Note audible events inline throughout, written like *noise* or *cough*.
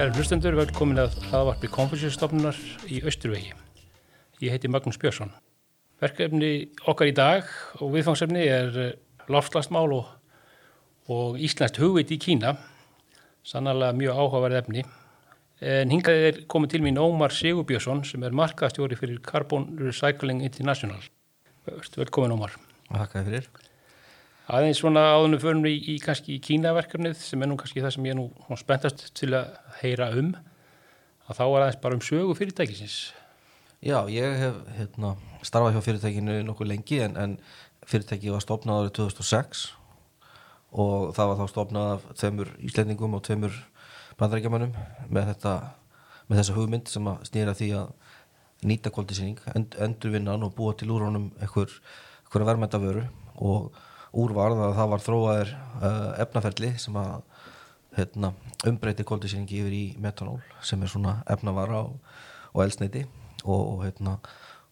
Kæra hlustendur, velkomin að aðvarpi konfessjonsstofnunar í Östurvegi. Ég heiti Magnús Björnsson. Verkefni okkar í dag og viðfangsefni er lofslagsmál og, og Íslandst hugveit í Kína. Sannarlega mjög áhugaverð efni. En hingað er komið til mín Ómar Sigurbjörnsson sem er markaðstjóri fyrir Carbon Recycling International. Velkomin Ómar. Þakka fyrir. Aðeins svona áðunum förum við í, í kannski í Kínaverkefnið sem er nú kannski það sem ég nú spenntast til að heyra um að þá er aðeins bara um sögu fyrirtækisins. Já, ég hef hérna, starfað hjá fyrirtækinu nokkuð lengi en, en fyrirtæki var stopnað árið 2006 og það var þá stopnað af tveimur íslendingum og tveimur bandrækjamannum með, þetta, með þessa hugmynd sem að snýra því að nýta kvóldisýning, end, endurvinnan og búa til úr honum einhver, einhver verðmæntavöru og úrvarð að það var þróaðir uh, efnaferli sem að hérna, umbreyti kvóldisýningi yfir í metanól sem er svona efnavara og, og elsneiti og, og, hérna,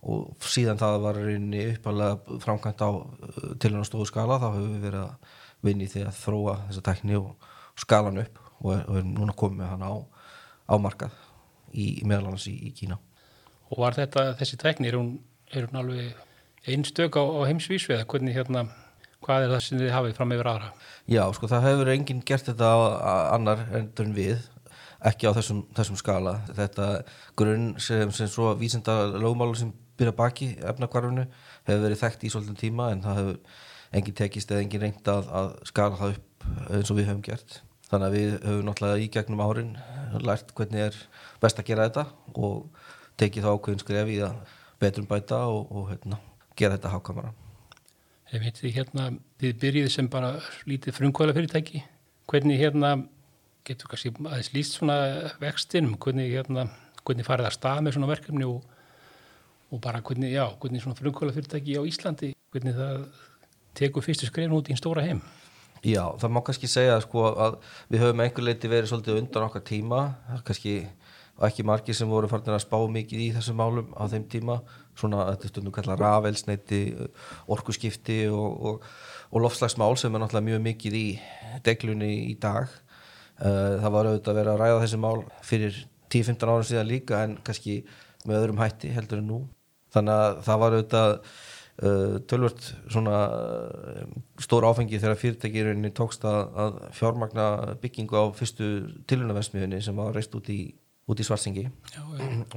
og síðan það var reyni uppalega framkvæmt á uh, til hann stóðu skala þá hefur við verið að vinni því að þróa þessa tekni og skalan upp og er, er núna komið hann á, á markað í, í meðalans í, í Kína. Og var þetta, þessi tekni, er hún, er hún alveg einstök á, á heimsvísu eða hvernig hérna Hvað er það sem þið hafið fram yfir aðra? Já, sko það hefur enginn gert þetta annar endur en við ekki á þessum, þessum skala. Þetta grunn sem, sem svo vísenda lögmálur sem byrja baki efnakvarfinu hefur verið þekkt í svolítið tíma en það hefur enginn tekist eða enginn reynd að, að skala það upp eins og við höfum gert. Þannig að við höfum náttúrulega í gegnum árin lært hvernig er best að gera þetta og tekið þá ákveðin skref í að betrum bæta og, og hérna, gera þetta hákamara Veit því hérna, þið byrjið sem bara lítið frumkvæla fyrirtæki. Hvernig hérna, getur kannski aðeins líst svona vextinum, hvernig hérna, hvernig farið það stað með svona verkefni og, og bara hvernig, já, hvernig svona frumkvæla fyrirtæki á Íslandi, hvernig það tekur fyrstu skrifn út í einn stóra heim. Já, það má kannski segja sko að við höfum einhver leiti verið svolítið undan okkar tíma, kannski ekki margir sem voru farin að spá mikið í þessum málum á þeim tíma svona þetta stundum kalla rafelsneiti orkuskipti og, og, og lofslagsmál sem er náttúrulega mjög mikið í deglunni í dag. Uh, það var auðvitað að vera að ræða þessi mál fyrir 10-15 árum síðan líka en kannski með öðrum hætti heldur en nú. Þannig að það var auðvitað uh, tölvört svona uh, stór áfengi þegar fyrirtækirunni tókst að, að fjármagna byggingu á fyrstu tilunavesmiðunni sem var reist út í, út í já.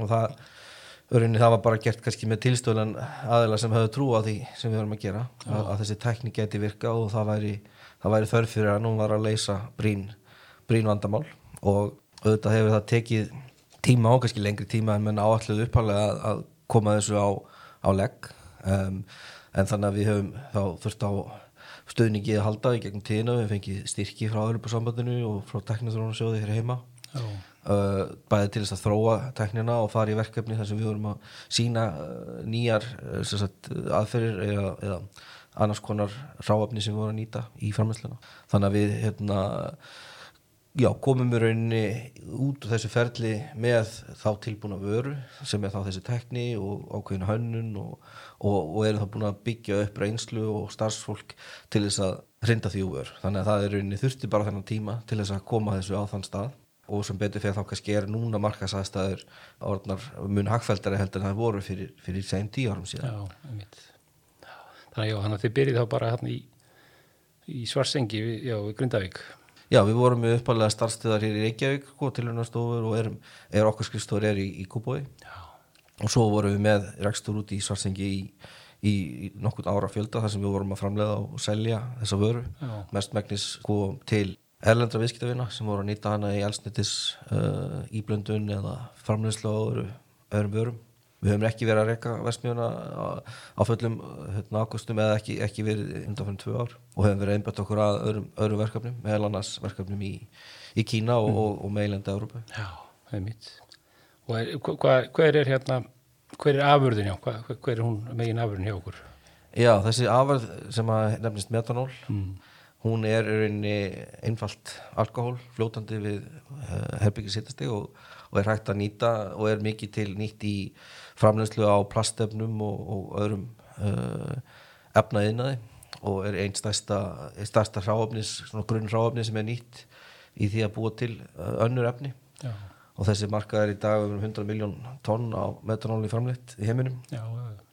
og það Örinni, það var bara gert kannski með tilstöðlan aðeila sem höfðu trú á því sem við vorum að gera að, að þessi tekník geti virka og það væri, það væri þörf fyrir að nú var að leysa brín, brín vandamál. Og auðvitað hefur það tekið tíma á, kannski lengri tíma en menn áalluð upphálega að, að koma þessu á, á legg. Um, en þannig að við höfum þá þurft á stöðningi að halda í gegnum tíðina, við fengið styrki frá Öðrupasambandinu og frá teknithrónarsjóði hér heima. Já Uh, bæði til þess að þróa teknina og fara í verkefni þar sem við vorum að sína uh, nýjar uh, aðferðir eða, eða annars konar ráafni sem við vorum að nýta í framhengsluna þannig að við hérna, já, komum við rauninni út úr þessu ferli með þá tilbúna vöru sem er þá þessi tekni og ákveðin hönnun og, og, og erum þá búin að byggja upp reynslu og starfsfólk til þess að hrinda því úr þannig að það er rauninni þurfti bara þennan tíma til þess að koma þessu á þann stað og sem betur fyrir þá kannski er núna markasæðstæður orðnar mun hagfældari heldur en það voru fyrir, fyrir sæn tíu árum síðan. Já, Þannig að, þið byrjið þá bara hérna í, í Svarsengi, já, í Grindavík. Já, við vorum með uppalega starfstöðar hér í Reykjavík, góð tilhörnastofur og er, er okkar skrifstofur er í, í Kúbói. Og svo vorum við með rekstur út í Svarsengi í, í nokkur ára fjölda þar sem við vorum að framlega og selja þessa vöru, mest megnis sko, til erlendra viðskiptavina sem voru að nýta hana í elsnittis uh, íblöndun eða framleyslu á öðru, öðrum vörum. Við höfum ekki verið að reyka vestmjöna á, á föllum hérna, águstum eða ekki, ekki verið undan fyrir tvö ár og höfum verið einbætt okkur að öðrum, öðrum verkefnum, meðal annars verkefnum í, í Kína og, mm. og, og meilenda Európa. Já, það er mitt. Og er, hva, hver er hérna, hver er afurðin hjá, hva, hver er hún megin afurðin hjá okkur? Já, þessi afurð sem að nefnist metanól mm hún er einfalt alkohól fljótandi við eh, herbyggisitasteg og, og er hægt að nýta og er mikið til nýtt í framlegslu á plastefnum og, og öðrum uh, efnaðinaði og er einn stærsta, stærsta ráöfnis, grunn ráöfni sem er nýtt í því að búa til uh, önnur efni. Já, og þessi markað er í dag um 100 miljón tonn á metanóli framleitt í heiminum. Já,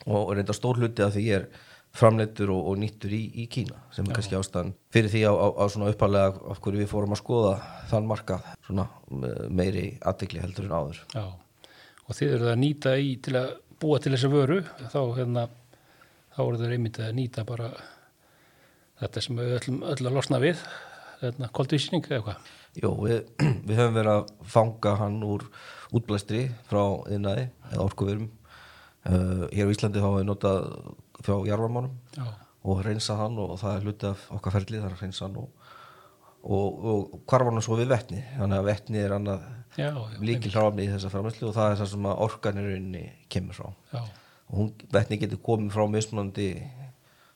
og reynda stór hluti af því er framleittur og, og nýttur í, í Kína sem er kannski ástæðan fyrir því á, á, á svona uppalega af hverju við fórum að skoða þann markað svona me- meiri aðdegli heldur en áður já. Og þið eruð að nýta í til að búa til þessa vöru, þá hérna, þá eru þið einmitt að nýta bara þetta sem við öllum öll að losna við, hérna, koldvísning eða hvað. Jó, við, *clears throat* við höfum verið að fanga hann úr útblæstri frá yðnaði eða orkuverum uh, hér á Íslandi þá hefur við notað frá jarðvarmánum Já, og reynsað hann og það er hluti af okkar ferli það er að reynsa hann og, og, og hvarfa hann svo við vetni. Þannig að vetni er annað líkil hráfni í þessa framherslu og það er það sem að rauninni kemur frá. Já, og hún, vetni getur komið frá mismunandi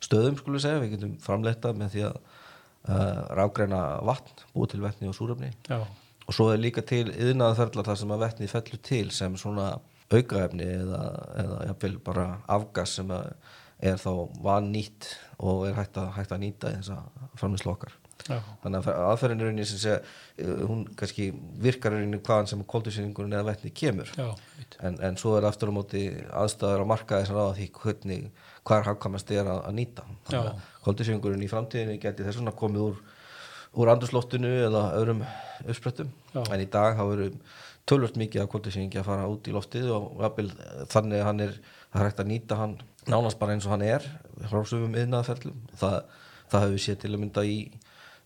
stöðum skulum við segja, við getum framleita með því að uh, rágreina vatn, búið til vetni og súrefni. Já, og svo er líka til yðnaðarferðlar þar sem að vetni fellur til sem svona aukaefni eða, eða jafnvel bara afgas sem að er þá vannýtt og er hægt að, hægt að nýta í þessa framherslu okkar. Já, þannig að aðferðin er rauninni sem segja uh, hún kannski virkar hvaðan sem koldusýningurinn eða vetni kemur. En, en svo er aftur á móti aðstæður á markaði sem ráða því hvernig hvað er hagkvæmast er að, að nýta. Já. koldusýningurinn í framtíðinni geti þess vegna komið úr, úr andurslóttinu eða öðrum uppsprettum. En í dag þá eru tölvöld mikið af koldusýningi að fara út í loftið og þannig að hann er er hægt að nýta hann nánast bara eins og hann er frá sumum yðnaðferðlum það, það hefur við séð til að mynda í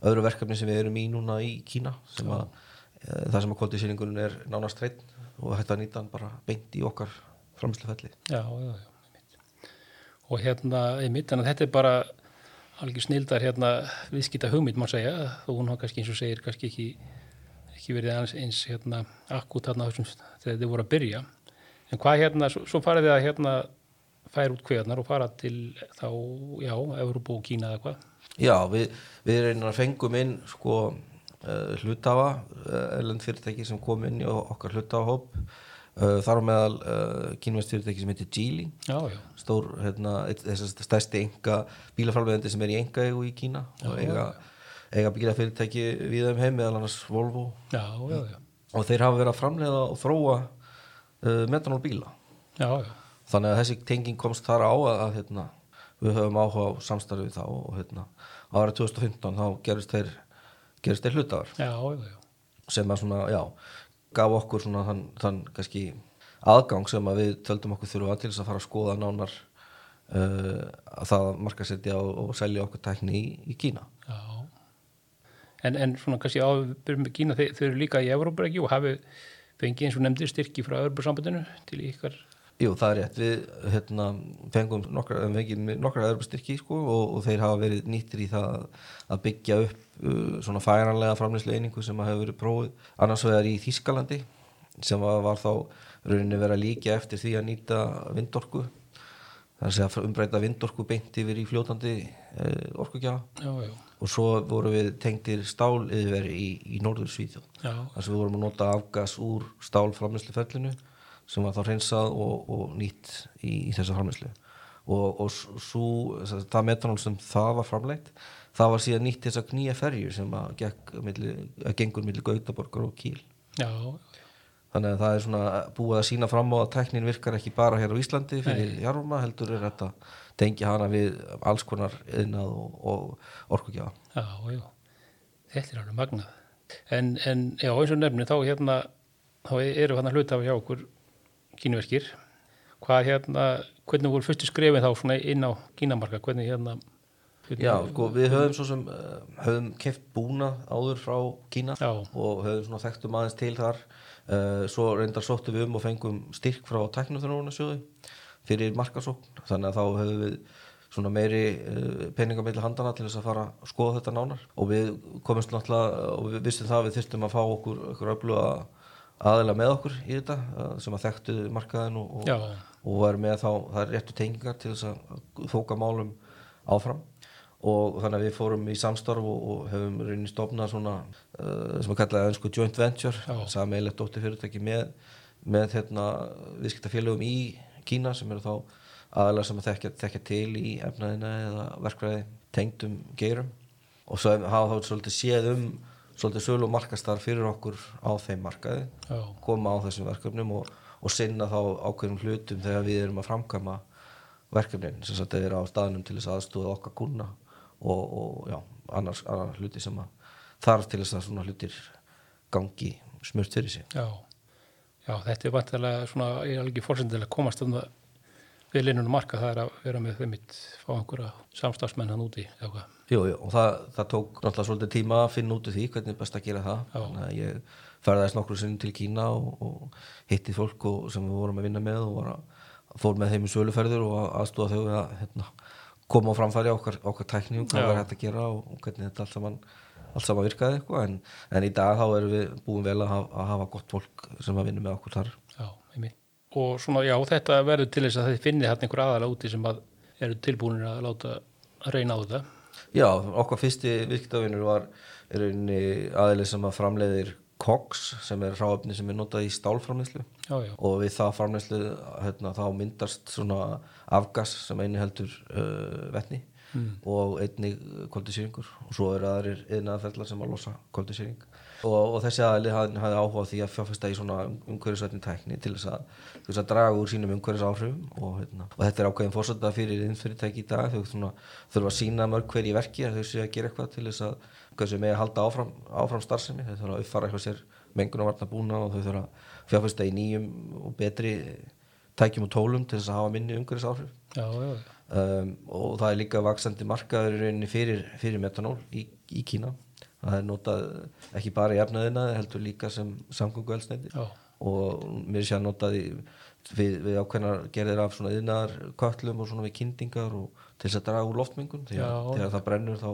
öðru verkefni sem við erum í núna í Kína sem að e, það sem að koldusýningurinn er nánast hreinn og að nýta hann bara beint í okkar framslufelli Já, já, já, einmitt. Og hérna, einmitt, að þetta er bara algjör snildar hérna viðskita hugmynd, má segja, þó hún har kannski eins og segir, kannski ekki, ekki verið eins, eins hérna akkút þarna á þessum þegar þið voru að byrja. En hvað hérna, svo, svo farið þið að hérna færa út kveðnar og fara til þá, já, Evropu og Kína eða hvað? Já, við, við reynir að fengum inn sko uh, hlutafa uh, erlend fyrirtæki sem kom inn í okkar hlutafahóp uh, þar á meðal uh, kínvest fyrirtæki sem heitir Geely. Já, já, stór, hérna, eitt- þess að stærsti enga bílafralveðandi sem er í enga eigu í Kína og eiga, eiga bílafyrirtæki við þeim heim meðal annars Volvo. Já, já, já, og þeir hafa verið að framleiða og þróa uh, metanól bíla. Já, já, þannig að þessi tenging komst þar á að, að hérna, við höfum áhuga á samstarfið þá og hérna, ára 2015 þá gerist þeir, gerist þeir hlutafar sem að svona, já, gaf okkur svona þann, þann kannski aðgang sem að við töldum okkur þurfa til þess að fara að skoða nánar uh, að það markasetja og, og selja okkur tækni í, í Kína. Já. En, en svona kannski á byrjum með Kína, þeir eru líka í Evropu ekki? Og hafið fengið eins og nefndir styrki frá Evropasambandinu til ykkar Jú, það er rétt, við hérna, fengum nokkra, nokkra öðrum styrki sko, og, og þeir hafa verið nýttir í það að byggja upp uh, svona færanlega framlýslu einingu sem að hefur verið prófið annars vegar í Þískalandi sem var, þá rauninni verið að líka eftir því að nýta vindorku. Er að umbreyta vindorku beint yfir í fljótandi uh, orkugjafa. Og svo vorum við tengtir stál yfir í, í norður já, þar sem við vorum að nota afgas úr stálframlýsluferlinu sem var þá hreinsað og, og nýtt í, í þessa framlýslu og, og svo, það metanól sem það var framleitt það var síðan nýtt þess að knýja ferjur sem að, gekk, að gengur millir Gautaborgar og Kíl. Já, já, þannig að það er svona búið að sína fram á að teknin virkar ekki bara hér á Íslandi fyrir jarfuma heldur er þetta tengja hana við alls konar yðnað og, og orkugjafa. Já, já. Þetta er alveg magnað. En, en já, eins og nefni, þá hérna, þá eru hann að hluta af hjá okkur kínverkir. Hvað hérna, hvernig voru fyrstu skrefin þá svona inn á kínamarka? Hvernig hérna, hvernig, Já, sko, við höfum svo sem uh, höfum keft búna áður frá Kína Já. og höfum svona þekktum aðeins til þar uh, svo reyndar sóttum við um og fengum styrk frá tæknumþjónunarsjóði fyrir markasókn þannig að þá höfum við svona meiri uh, peningamilli handana til þess að fara að skoða þetta nánar og við komumst náttúrulega og við vissum það að við þyrstum að fá okkur, okkur öfluga aðeila með okkur í þetta sem að þekktu markaðin og, og, og var með þá, það er réttu tengingar til þess að þóka málum áfram. Og þannig að við fórum í samstarf og, og hefum rauninni stofnað svona uh, sem að kallaði önsku joint venture Já. sameiginlegt dóttir fyrirtæki með, með hérna, viðskiptafélögum í Kína sem eru þá aðalega sem að þekkja, þekkja til í efnaðina eða verkfræði tengdum geirum. Og svo hafa þá svolítið séð um svolítið sölu og markastar fyrir okkur á þeim markaði já, koma á þessum verkefnum og, og sinna þá ákveðnum hlutum þegar við erum að framkama verkefnin sem sagt er á staðnum til þess að aðstóða okkar kuna og, og já, annars, annars hluti sem þarf til þess að svona hlutir gangi smurt fyrir sig. Já, já, þetta er vantilega svona, ég er alveg ekki fórsendilega komast um það við linnunum marka, það er að vera með þeim mitt, fá einhverja samstafsmenn hann úti, hvað. Jú, jú, og það, það tók náttúrulega svolítið tíma að finna út úr því hvernig er best að gera það. Þannig að ég ferðaðist nokkru sinni til Kína og, og hitti fólk og, sem við vorum að vinna með og að, fór með þeim í söluferður og aðstóða þau að hérna, koma á framfæri okkar, okkar tækni og hvað var hægt að gera og, og hvernig þetta allt saman, allt saman virkaði eitthvað en, en í dag þá erum við búin vel að hafa, að hafa gott fólk sem að vinna með okkur þar. Já, einmitt. Og svona, já, þetta verður til þess að þið finnið hann einhver aðalega úti sem að eru tilbúinir að láta reyna á þetta. Já, okkar fyrsti viðskiptavinur var aðeins sem að framleiðir KOX sem er ráöfni sem er notað í já, og við það framleiðslu hérna, þá myndast svona afgas sem einu heldur uh, vetni og einnig koldisýringur og svo eru aðrir yðnaðarferðlar sem að losa koldisýring og, og þessi aðli hafði, hafði áhuga því að fjárfesta í svona umhverfisvætni tækni til þess að, þess að draga úr sínum umhverfis áhrifum og, hérna, og þetta er ákveðin fórsönda fyrir innfyrirtæki í dag. Þau svona, þurfa að sína mörg hver í verki þau séu að gera eitthvað til þess að hversu með að halda áfram, áfram starfsemi þau þurfa að uppfara eitthvað sér mengunarvarna búna og þau þurfa að fjárfesta í nýjum og betri tækjum og tólum til þess að hafa minni umhverfis um, og það er líka vaksandi markaður fyrir, fyrir metanól í, í Kína það er notað ekki bara í efnaðina heldur líka sem samgöngu elsneiti og mér sé að notað í, við, við ákveðnar gerðir af svona yðnar köllum og svona við kyndingar og til þess að draga úr loftmengun Já. þegar það brennur þá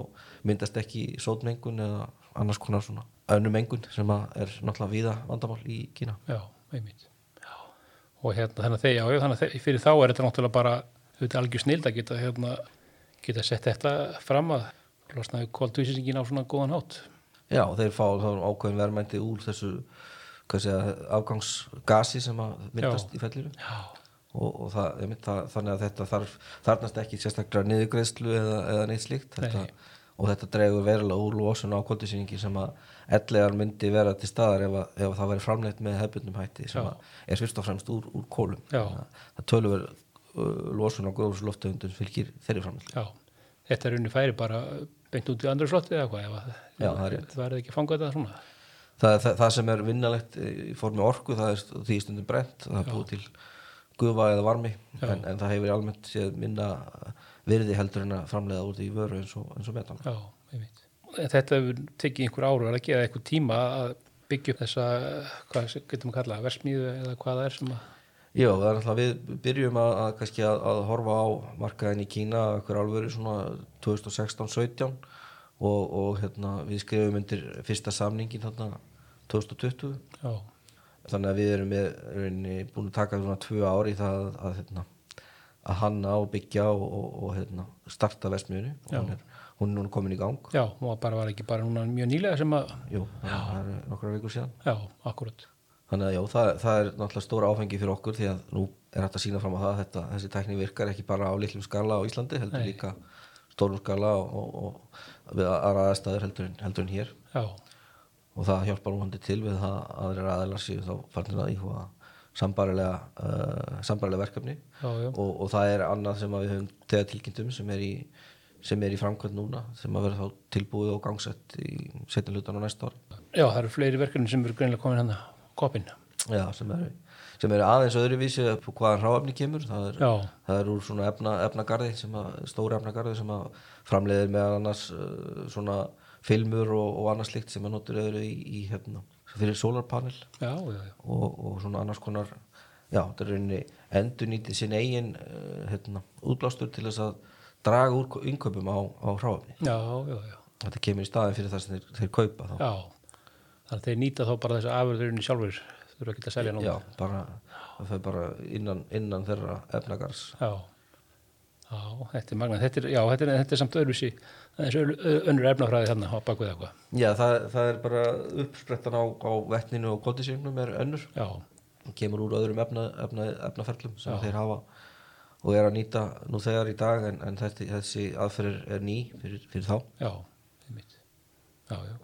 myndast ekki sótmengun eða annars konar svona önnum mengun sem er náttúrulega víða vandamál í Kína Já, einmitt. Já. Og hérna, þannig að þeir, fyrir þá er þetta náttúrulega bara, þetta er algjör snild að geta, hérna, geta sett þetta fram að losnaði kóltvísingin á svona góðan hátt. Já, þeir fá ákveðin verðmændi úr þessu segja, afgangsgasi sem myndast Já. í fellinu. Já, og, og það, einmitt, það, þannig að þetta þarf, þarnast ekki sérstaklega niðurgreðslu eða, eða neitt slíkt. Þetta, og þetta dregur verulega úr losun á koldisýningi sem að ellegar myndi vera til staðar ef, að, ef að það væri framleitt með hefbundum hætti sem er fyrst og fremst úr, úr kólum það tölur uh, losun á gróðursloftegundum fylgir þeirri framleitt já. Þetta er unni færi bara beint út í andru slotti eða hvað, ef að Já, það það er ekki að fanga þetta svona. það, það, það sem er vinnalegt í formi orku það er því stundum brent það er búið til gufa eða varmi en, en það hefur almennt séð minna virði heldur en að framleiða úr því vöru eins og, eins og metan Já, einmitt. En Þetta hefur tekið einhver áru að geða einhver tíma að byggja upp þessa, hvað getum við kallað, versmíðu eða hvað það er sem að, Já, er við byrjum að, að, kannski að, að horfa á markaðin í Kína okkur alveg svona 2016-17 og, og hérna, við skrifum undir fyrsta samningin þarna 2020 já, þannig að við erum með, rauninni, búin að taka svona tvö ári í það að, hérna, að hanna og byggja og, og, og hérna, starta vestmiðunni og hún er, hún er núna komin í gang. Já, og bara var ekki bara núna mjög nýlega sem að, Jú, það er nokkra vikur síðan. Já, akkurat, þannig að já, það, það er náttúrulega stóra áfengi fyrir okkur því að nú er hægt að sína fram á það að þetta, þessi tækni virkar ekki bara á litlum skala á Íslandi heldur Nei. líka stórum skala og, og, og við aðra aðstæður heldur en, heldur en hér. Já, og það hjálpar núhandi til við það að aðrir aðeinar séu þá farnir að íhuga sambarilega, uh, sambarilega verkefni. Já, já, og, og það er annað sem við höfum þegar tilkynntum sem er í sem er í framkvæmt núna sem að vera þá tilbúið og gangsett í setjum hlutan á næsta ári. Já, það eru fleiri verkefni sem eru greinilega komin hann að kopin, Já, sem eru sem eru aðeins öðruvísi hvaðan hráefni kemur. Það er, það er úr svona efna, efnagarði stóra efnagarði sem að framleiðir meðal annars uh, svona filmur og, og annars slikt sem að notur öðru í, í hérna fyrir solarpanel já, já, já, og, og svona annars konar já, þetta er rauninni endur nýtið sinn eigin uh, hérna, útblástur til þess að draga úr innkaupum á, á hráefni. Já, já, já, þetta kemur í staðin fyrir það sem þeir, þeir kaupa þá. Já, þannig að þeir nýta þá bara þessi afurðurinni sjálfur, þurfa ekki að selja nú. já, bara, það fer bara innan, innan þeirra efnagars Já, já, þetta er magnað, þetta er, já, þetta er, þetta er samt öðruvísi, það er þessi önnur efnafræði þarna á bakvið eitthvað. Já, það, það er bara uppsprettan á, á vettninu og koldisýringnum er önnur Já, kemur úr öðrum efna, efna, efnaferlum sem þeir hafa og er að nýta nú þegar í dag en, en þessi, þessi aðferð er ný fyrir, fyrir þá já, einmitt. Já, já.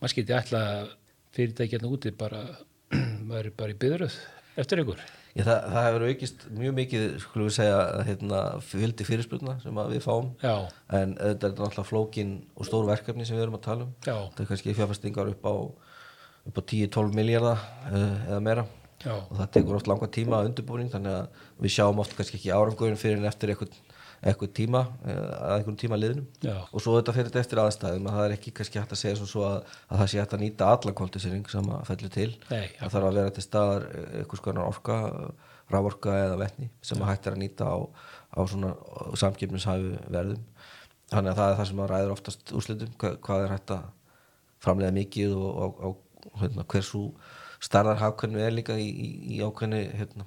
maður skilti að fyrirtækjarna úti bara, *clears throat* maður er bara í byðröð eftir ykkur. Já, það, það hefur aukist mjög mikið, skulum við segja, hérna, fjöldi fyrirspurna sem við fáum. Já, en þetta er náttúrulega flókin og stór verkefni sem við erum að tala um. Já, þetta er kannski fjárfestingar upp á, á 10-12 miljardar uh, eða meira. Já, og það tekur oft langa tíma að undirbúning þannig að við sjáum oft kannski ekki árangurinn fyrir en eftir eitthvað, eitthvað tíma eh, að einhvern tíma liðnum. Já, og svo þetta fyrir eftir aðstæðum að það er ekki kannski hægt að segja svo, að, að það sé hægt að nýta allan kváltisering sem að fellur til. Nei, það þarf að vera til staðar einhvers konar orka, rávorka eða vetni sem að hægt er að nýta á, á svona samkipnishæfu verðum. Þannig að það er það sem að ræður oftast úrslitum, hvað, hvað er hægt að framlega mikið og, og, og hérna, hversu starðar hafkvæmni er líka í, í, í ákveðni hérna,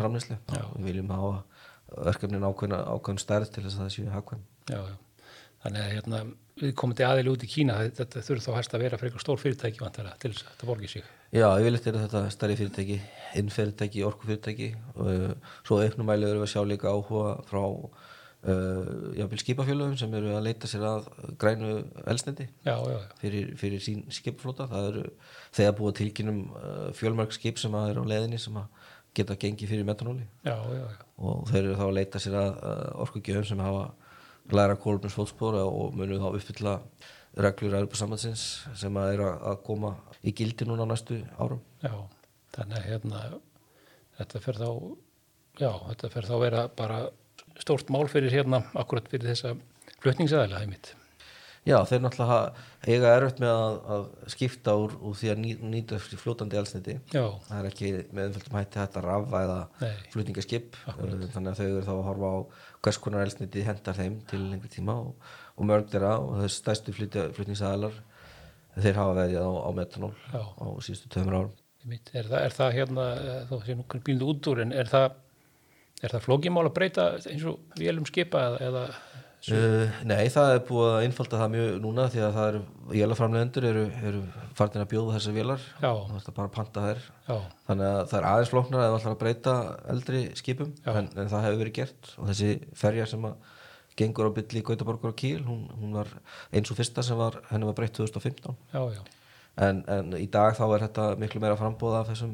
framleyslu við viljum hafa verkefnin ákveðna ákveðin stærð til þess að það séu hafkvæm já, já. Þannig að hérna, við komum til aðili út í Kína, þetta þurfi þá hægt að vera fyrir eitthvað stór fyrirtæki vantara til þess að þetta borgi sig. Já, yfirleitt eru þetta stærri fyrirtæki, innfyrirtæki, orkufyrirtæki uh, svo auknumæli erum við að sjá líka áhuga frá uh, jáfnvel skipafélögum sem eru að leita sér að grænu elsnendi Já, já, já, fyrir, fyrir sín skipaflóta. Það eru þegar búið tilkynum uh, fjölmörg skip sem að eru á leðinni sem að geta gengið fyrir metanóli já, já, já, og þeir eru þá að leita sér að orkugjöfum sem hafa læra kólumins fótspóra og munu þá uppfylla reglur Európa-sambandsins sem að eru að koma í gildi núna næstu árum. já. Þannig að hérna, þetta fer þá, já, þetta fer þá vera bara stórt mál fyrir hérna, akkurat fyrir þessa flutningsæðilega heimitt. Já, þeir náttúrulega eiga erfitt með að, að skipta úr, úr því að ný, nýta fljótandi elsniti. Já, Það er ekki með einföldum hætti hægt að rafa eða flutningaskip. Þannig að þau eru þá að horfa á hvers konar elsniti hendar þeim til lengri tíma og, og mörg þeirra og þess stærstu flutningsæðalar þeir hafa veðið á, á metanól Já. á síðustu tömur árum. Er það, er það hérna, eh, þó sé nú bílundu út úr, en er það, er það flókimál að breyta eins og vélum skipa eða, eða Uh, nei, það er búið að einfalda það mjög núna því að það eru, vélaframlegendur eru, eru farnir að bjóða þessar vélar. Það er bara að panta þær. Já, þannig að það er aðeins flóknar að það ætlar að breyta eldri skipum en, en það hefur verið gert. Og þessi ferja sem að gengur á bylli í Gautaborgur og Kíl hún, hún var eins og fyrsta sem var henni var breytt 2015 já, já, en, en í dag þá er þetta miklu meira frambóða af þessum,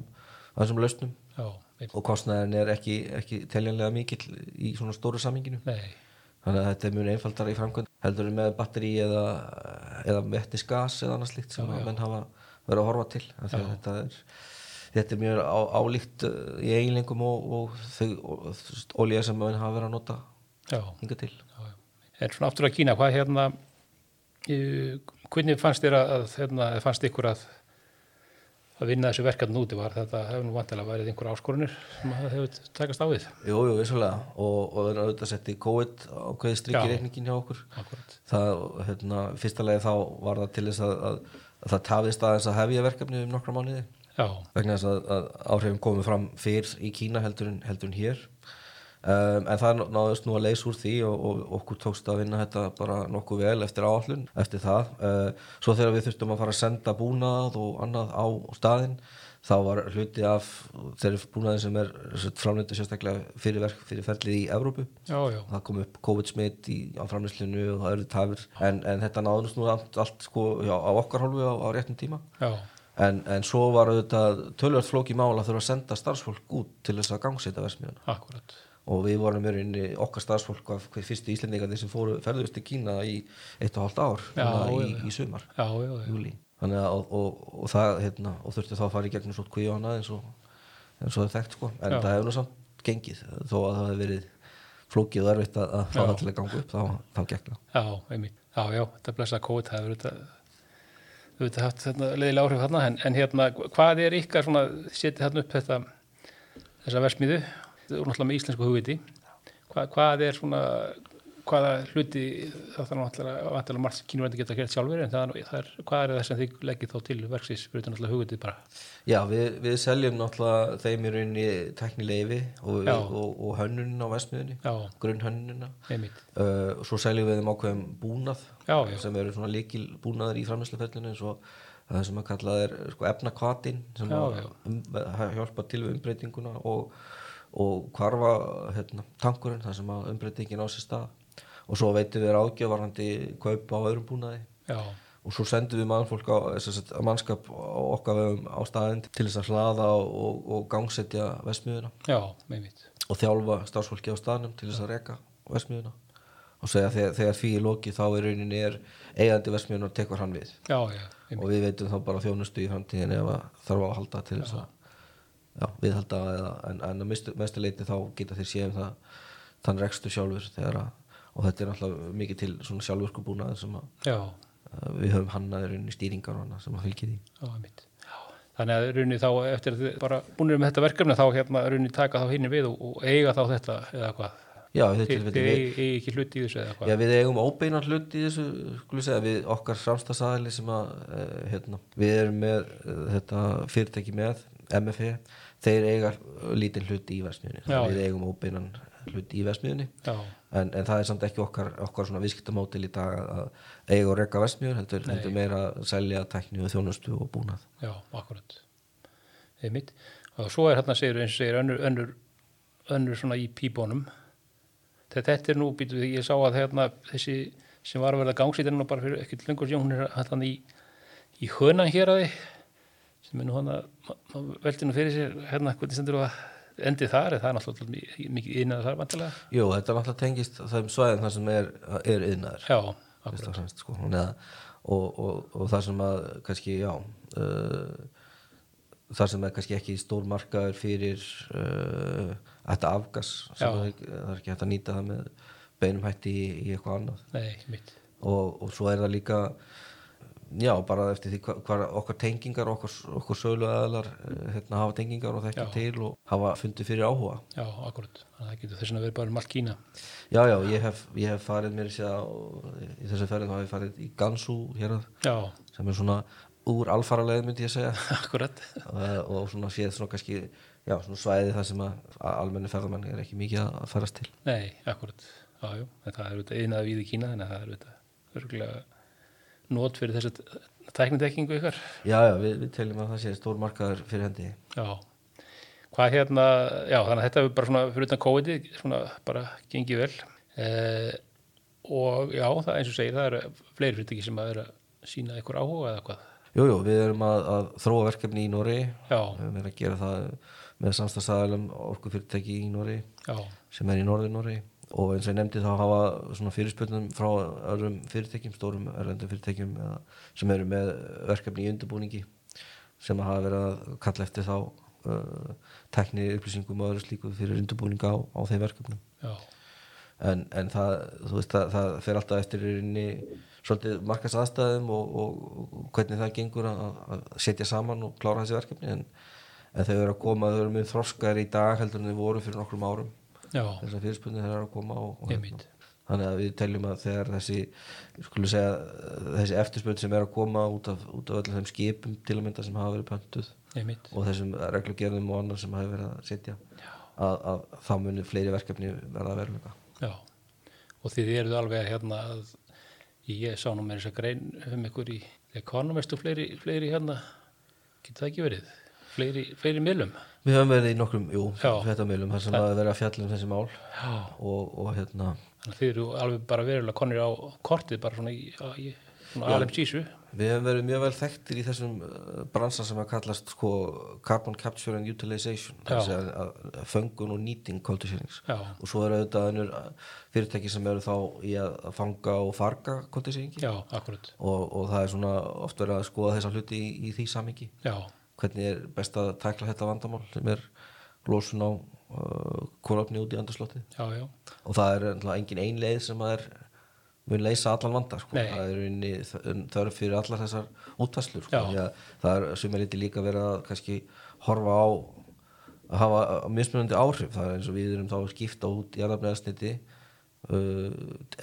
af þessum lausnum. Já, og kostnæðin er ekki, ekki teljanlega mikill í svona stóru saminginu nei, þannig að þetta er mjög einfaldar í framkvæmd heldur með batteri eða, eða metnis gas eða annað slíkt sem að menn hafa verið að horfa til að þetta er þetta er mjög á, álíkt uh, í eiginlengum og, og og, olía sem menn hafa verið að nota já, hinga til. Já, já. En svona aftur að Kína, hvað hérna, uh, hvernig fannst þér að, hérna, fannst ykkur að, að vinna þessu verkefn úti var þetta hefur nú vantilega værið einhver áskorunir sem það hefur takast á við. Jú, jú, vissulega og, og það er auðvitað sett í COVID ákveði strikki Já. reikningin hjá okkur Akkurat. það, hérna, fyrsta lagi þá var það til þess að, að, að það tafðist aðeins að hefja verkefni um nokkra mánuði Já, vegna þess að, að áhrifin komið fram fyrr í Kína heldur en, heldur en hér um, en það náðust nú að leysa úr því og, og okkur tókst að vinna þetta bara nokkuð vel eftir áallun eftir það. Uh, svo þegar við þurftum að fara að senda búnað og annað á staðinn þá var hluti af þeirri búnaði sem er framlöndu sérstaklega fyrir verk fyrir ferlið í Evrópu. Já, já, það kom upp COVID-smitt í, á framlýslinu og það eru tafir. En, en þetta náðust nú allt, allt sko, já, á okkar hálfu á, á réttum tíma. Já, En, en svo var auðvitað tölvöld flóki mál að þurfa að senda starfsfólk út til þess að gangsita versmiðuna akkurat. Og við vorum í rauninni okkar starfsfólk af hver fyrstu íslendingarnir sem fóru ferðust til Kína í eitt og hálft ár Já, í, já, í sumar, Já, júli þannig að og, og, og það hérna, og þurfti þá að fara í gegnum svo kvíu hana eins og eins og það er þekkt sko. En það hefur samt gengið. Þó að það hefur verið flókið og erfitt að, fá það til að ganga upp þá, þá það. Já, einmitt. Já, já, þetta blessa COVID, það hefur þetta auðvitað haft hérna, leiðilega áhrif þarna, en, en hérna, hvað er ykkar svona, setið þarna upp þetta, þessa versmiðu, þetta er náttúrulega með íslensku hugviti, hvað, hvað er svona, hvaða hluti, það þarf náttúrulega, vantilega margt kínurvendi geta gert sjálfur, en það, það er, hvað er það sem þið leggið þá til verksins, fyrir náttúrulega hugvitið bara, Já, við, við seljum náttúrulega þeim í rauninni teknileifi og, Já. og, og hönnunin á versmiðunni já, grunnhönnunina. Einmitt, uh, og svo seljum við þeim ákveðum búnað já, já, sem eru svona líkil búnaður í framlýsluferlinu eins og það sem að kalla er sko, efnakvatin sem Já, að já. um, hjálpa til við umbreytinguna og, og hvarfa hérna, tankurinn þar sem að umbreytingin á sér stað. Og svo veitum við ráðgjöfarandi kaup á öðrum búnaði. Já, og svo sendum við mannfólk á, sagt, mannskap okkar vegum á staðinn til þess að hlaða og, og, gangsetja vestmiðuna já, og þjálfa starfsfólki á staðnum til þess að reka vestmiðuna og segja þegar, þegar því er lokið þá er rauninni er eigandi vestmiðuna og tekur hann við. Já, já, og við veitum þá bara þjónustu í framtíðin ef að þarf að halda til þess að já, viðhalda eða, en, en að mestu, mestu leiti þá geta þeir séum það þann rekstu sjálfur þegar að og þetta er náttúrulega mikið til svona sjálfurkubúnaður sem að, að við höfum hannaður í stýringar og annað sem að fylgja því. Þannig að runni þá eftir að þið bara búinir með þetta verkefni þá hérna runni taka þá hinni við og, og eiga þá þetta eða hvað? Já, þetta þið við, eigi ekki hluti í þessu eða hvað? Já, við eigum óbeinan hlut í þessu skulum segja, við okkar samstagsæðli sem að uh, hérna, við erum með uh, þetta fyrirtæki með MFE, þeir eiga lítinn hlut í versmiðunni, við eigum óbeinan hlut í versmiðunni en, en það er samt ekki okkar, okkar svona viðskiptamótil í dag að eiga og rekka versmiður heldur, heldur meira að selja tækni og þjónustu og búnað. Já, akkurat og svo er hérna segir eins og segir önnur, önnur, önnur svona í píbónum þetta er nú býtu við ég sá að hérna þessi sem var að verða gangsýtir nú bara fyrir ekkert lengur hún er hérna í, í hönan hér að sem er nú hann að veldi nú fyrir sér hérna hvernig stendur að endið þar eða það er náttúrulega mi- mikið innað þar vantilega Jú, þetta er náttúrulega tengist þeim svæðin þar sem er, er yðnaður já, akkurat. sko. Og, og, og það sem að kannski, já uh, það sem er kannski ekki stór markaður fyrir uh, þetta afgas það er ekki hægt að nýta það með beinum hætti í, í eitthvað annað. Nei, mitt. Og, og svo er það líka já, bara eftir því hvað hva okkar tengingar okkar, okkar sölu aðalar hérna, hafa tengingar og þekki Já. til og hafa fundið fyrir áhuga. Já, akkurat, að það getur þess að vera bara um allt Kína. Já, já, ég hef, ég hef farið mér sér á, í þessu ferðin hef ég farið í Gansu hér já, sem er svona úr alfaraleið myndi ég segja. *laughs* Akkurat. Og, og svona séð svona kannski já, svona svæði það sem að, að almenni ferðamenn er ekki mikið að farast til. Nei, akkurat, já, en það er auðvitað innað við í Kína, þannig að það er auðvitað nót fyrir þess að tæknidekkingu ykkar. já, já, við, við teljum að það sé stór markaður fyrir hendi Já, hvað hérna, já, þannig að þetta er bara svona fyrir utan COVID, svona bara gengið vel. Eh, og já, það eins og segir, það eru fleiri fyrirtæki sem að vera að sína ykkur áhuga eða hvað. Jú, jú, við erum að, að þróa verkefni í Nóri við erum að gera það með samstagstæðalum orkufyrirtæki í Nóri sem er í Norður Nóri og eins og ég nefndi þá hafa svona fyrirspurnum frá öðrum fyrirtækjum, stórum erlendum fyrirtækjum eða, sem eru með verkefni í undirbúningi sem hafa verið að kalla eftir þá uh, tekni upplýsingum og öðru slíku fyrir undirbúning á, á þeim verkefnum. Já, en, en það, þú veist, það, það fer alltaf eftir í rauninni svolítið markas aðstæðum og, og, og hvernig það gengur að, að setja saman og klára þessi verkefni. En, en þau eru að koma, þau eru mjög þroskar í dag heldur en þau voru fyrir nokkrum árum þessar fyrirspunni þeir eru að koma og Einmitt. þannig að við teljum að þegar þessi segja, þessi eftirspunni sem er að koma út af, út af öllum þeim skipum til að mynda sem hafa verið pöntuð einmitt, og þessum reglugerðum og annar sem hafa verið að setja að, að þá munir fleiri verkefni verða að veruleika já. Og þið eruð alveg hérna að, ég sá nú með þess að grein um ykkur í Economist og fleiri, fleiri hérna, getur það ekki verið? Fleiri, fleiri miðlum? Við höfum verið í nokkrum, jú, Já. fréttamilum þar sem að vera að fjalla um þessi mál og, og hérna, þið eru alveg bara verulega konir á kortið bara svona í, í svona sísu. við höfum verið mjög vel þekktir í þessum uh, bransa sem að kallast sko, carbon capture and utilization þess að, að, föngun og nýting koltisýrings Já, og svo eru auðvitað uh, fyrirtæki sem eru þá í að fanga og farga akkurat. og, og það er svona oft verið að skoða þessa hluti í, í því samingi Já, hvernig er best að tækla þetta vandamál sem er losun á uh, kólöfni út í já, og það er náttúrulega engin ein leið sem að er mun leysa allan vanda sko. Nei. það er unni þörf fyrir allar þessar útvæslur sko. Það er sumir liti líka verið að kannski horfa á að hafa mismunandi áhrif það er eins og við erum þá að skipta út í jarðabneðasniti uh,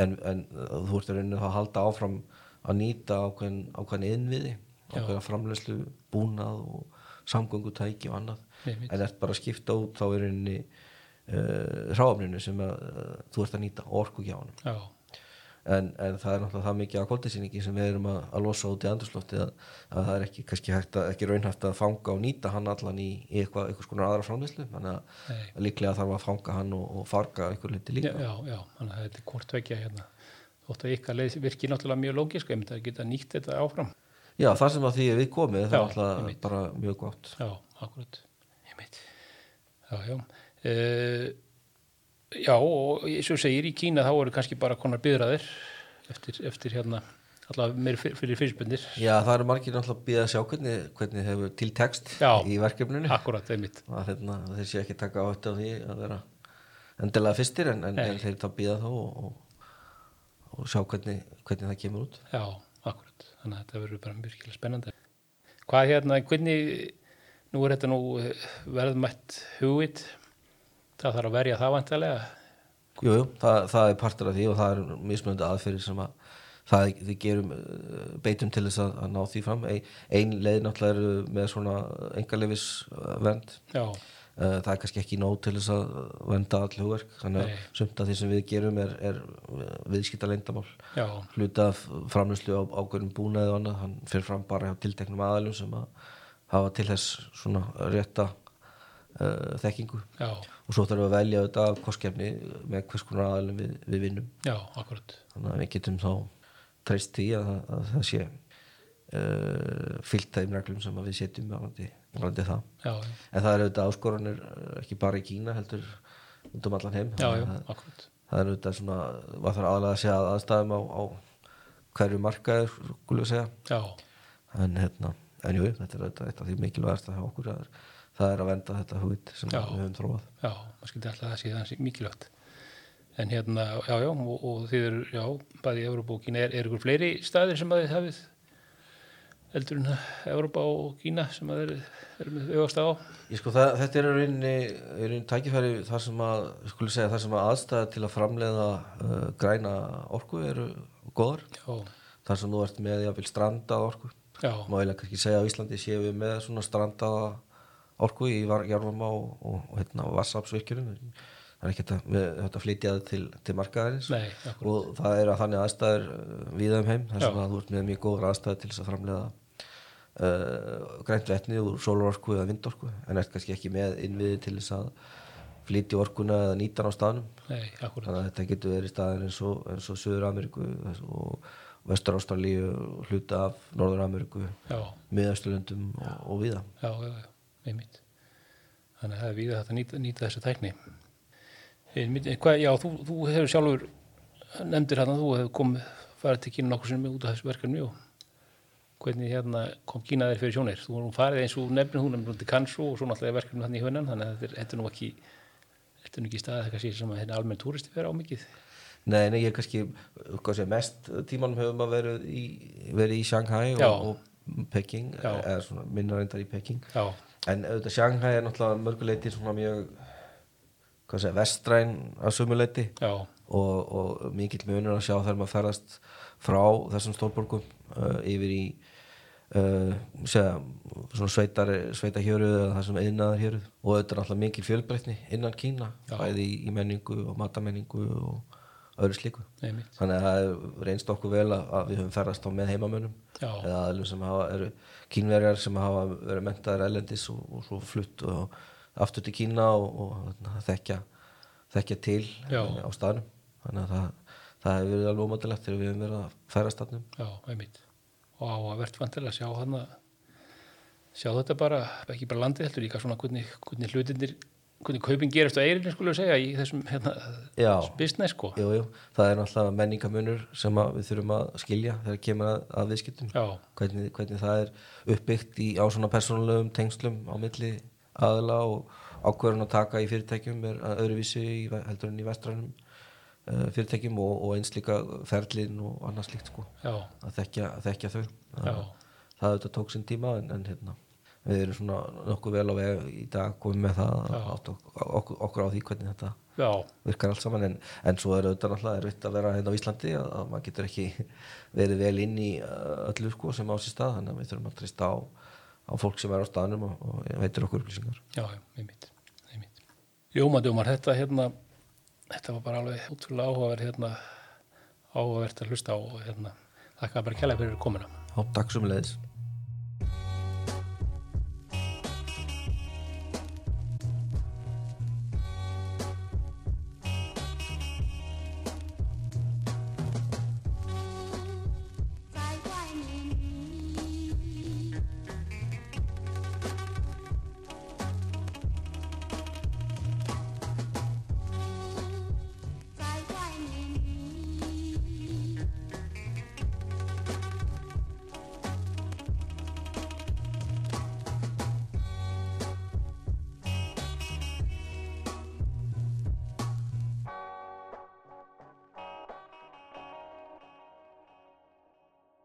en, en þú ert að raunin að halda áfram að nýta ákveðin innviði ákveðin framlegslu búnað og samgöngutæki og annað Einmitt. en ert bara að skipta út þá er rauninni uh, hráfninu sem að, uh, þú ert að nýta orkugjáðanum já, en, en það er náttúrulega það mikið af koldisýningi sem við erum að, að losa út í andurslótti að, að það er ekki, að, ekki raunhæft að fanga og nýta hann allan í, í eitthvað, eitthvað skonar aðra framleyslu þannig að, Nei. að líklega þarf að fanga hann og, og farga eitthvað liti líka já, já, þannig að þetta er hvort vekja hérna. þótt að ykkar leið virkir náttúrulega mjög lógisk, ég myndi að geta nýtt þetta áfram. Já, það sem að því við komið, það Já, er alltaf bara mjög gott. Já, akkurat. Já, já. Uh, já, og eins og segir, í Kína þá eru kannski bara konar byðraðir eftir, eftir hérna, allavega meir fyr- fyrir fyrirspundir. Já, það eru margir náttúrulega að býða að sjá hvernig, hvernig hefur til text Já. í verkefninu. Akkurat, að hérna, þeir sé ekki taka á því að vera endilega fyrstir en, en, þeir þá býða þá og, og, og sjá hvernig, hvernig það kemur út Já. Þannig að þetta verður bara virkilega spennandi. Hvað hérna, hvernig, nú er þetta nú eh, verðmætt hugvit, það þarf að verja það vantarlega. Jú, jú, það, það er partur af því og það er mismunandi aðferðir sem að það við gerum uh, beitum til þess að, að ná því fram ein, ein leið náttúrulega er með svona engalefis vend Já, það er kannski ekki nóg til þess að venda all hugverk þannig að sumt af því sem við gerum er, er viðskipta leyndamál já, hluta framlýslu á ákveðnum búnaði og annað, hann fyrir fram bara hjá tilteknum aðalum sem að hafa til þess svona rétta uh, þekkingu. Já, og svo þarfum við að velja þetta af kostkefni með hvers konar aðalum við, við vinnum. Já, þannig að við getum þá treyst því að, að, að það sé uh, fyllt þeim reglum sem við setjum varandi, varandi það. Já, já, en það er auðvitað áskoranir uh, ekki bara í Kína heldur út um allan heim. Já, það, það er auðvitað svona var þarf aðalega að segja að aðstæðum á, á hverju markaður skulum segja. Já, en hérna, en jú, þetta er auðvitað eitt af því mikilvægast að hjá okkur það er, það er að venda þetta hugvit sem Já. við höfum þróað. Já, maður skildi alltaf að það sé mikilvægt. En hérna, já, já, og, og þið eru, já, bæði í Európa og Kína, er, er ykkur fleiri staðir sem að þið hafið eldur en Európa og Kína sem að þeir eru með augast á? Ég sko, það, þetta er rauninni tækifæri þar sem að, segja, þar sem að aðstæða til að framleiða uh, græna orku eru góðar. Já, þar sem þú ert með jafnvel strandað orku. Má eiginlega kannski segja á Íslandi séum við með svona strandaða orku í jarfama og, og, og hérna vassapsvirkjunum það er ekki hægt að, flytja það til, til markaðarins nei, og það eru að þannig aðstæður viða um heim Já. að þú ert með mjög góður aðstæður til þess að framleiða uh, grænt vetni úr sólarorku eða vindorku en ert kannski ekki með innviði til þess að flytja orkuna eða nýta hana á staðnum Nei, þannig að þetta getur verið staðin eins og, og Suður Ameríku og Vestur Ástralíu og hluta af Norður Ameríku Já, miðasturlöndum og, og viða já, já, já, einmitt. Þannig að það er við að nýta, nýta þessa tækni. Hvað, já, þú, þú hefur sjálfur nefndir hérna, þú hefur komið, farið til Kína nokkur sem út af þessu verkefni og hvernig hérna kom Kína þér fyrir sjónir. Þú erum farið eins og nefnir, þú nefnir til Kansu og svo náttúrulega verkefni hann í hönnan, þannig að þetta er, þetta er nú ekki, þetta er nú ekki staðið eitthvað sér sem að hérna almenn túristi fer á mikið. Nei, nei, ég er kannski hvað sé, mest tímanum hefur maður verið í, verið í Shanghai og, og Peking eða svona minna reyndar í Peking Já, en auðvitað Shanghai er náttúrulega mörguleiti svona mjög sé, vestræn að sumuleiti og, og mikill munur að sjá þegar maður ferðast frá þessum stórborgum uh, yfir í uh, segja, svona sveitar, sveitahjöruð eða það sem einaðar hjöruð og er náttúrulega mikil fjölbreytni innan Kína Já. bæði í, í menningu og matamenningu og öðru slíku. Einmitt. þannig að það reynst okkur vel að, að við höfum ferðast á með heimamönnum Já, eða aðlum sem hafa, eru kínverjar sem hafa verið mentaðir ellendis og, og svo flutt og aftur til Kína og, og þarna, þekkja, þekkja til Já. eh, á staðnum þannig að það, það hefur verið alveg ómættilegt þegar við höfum verið að ferðast staðnum já, einmitt. Og á að verðt vantilega að sjá hann að sjá þetta bara, ekki bara landið heldur líka svona hvernig, hvernig hlutinir, hvernig kaupin gerast á eirinu skulle við segja í þessum hérna, business sko. jú, jú, það er náttúrulega menningamunur sem við þurfum að skilja þegar kemur að, að viðskiptum hvernig, hvernig það er uppbyggt í, á svona persónulegum tengslum á milli aðila og ákvörðun að taka í fyrirtækjum er öðruvísi í, heldur en í vestrænum uh, fyrirtækjum og, og eins líka ferlin og annað slíkt sko. Að þekkja, að þekkja þau. Það, það auðvitað tók sinn tíma en, en hérna, við erum svona nokkuð vel á veg í dag komið með það ok- okkur, okkur á því hvernig þetta já, virkar allt saman en, en svo er auðvitað náttúrulega erfitt að vera hérna á Íslandi að, að maður getur ekki *laughs* verið vel inn í uh, öllu sko sem á sér stað þannig að við þurfum að treysta á, á fólk sem er á staðnum og, og veitir okkur upplýsingar já, einmitt, einmitt. Jóma, Jómar, þetta hérna, þetta var bara alveg útrúlega áhugaverð hérna, áhugavert að hlusta á og hérna, þakka bara kjærlega fyrir komuna. Já, takk sem leiðis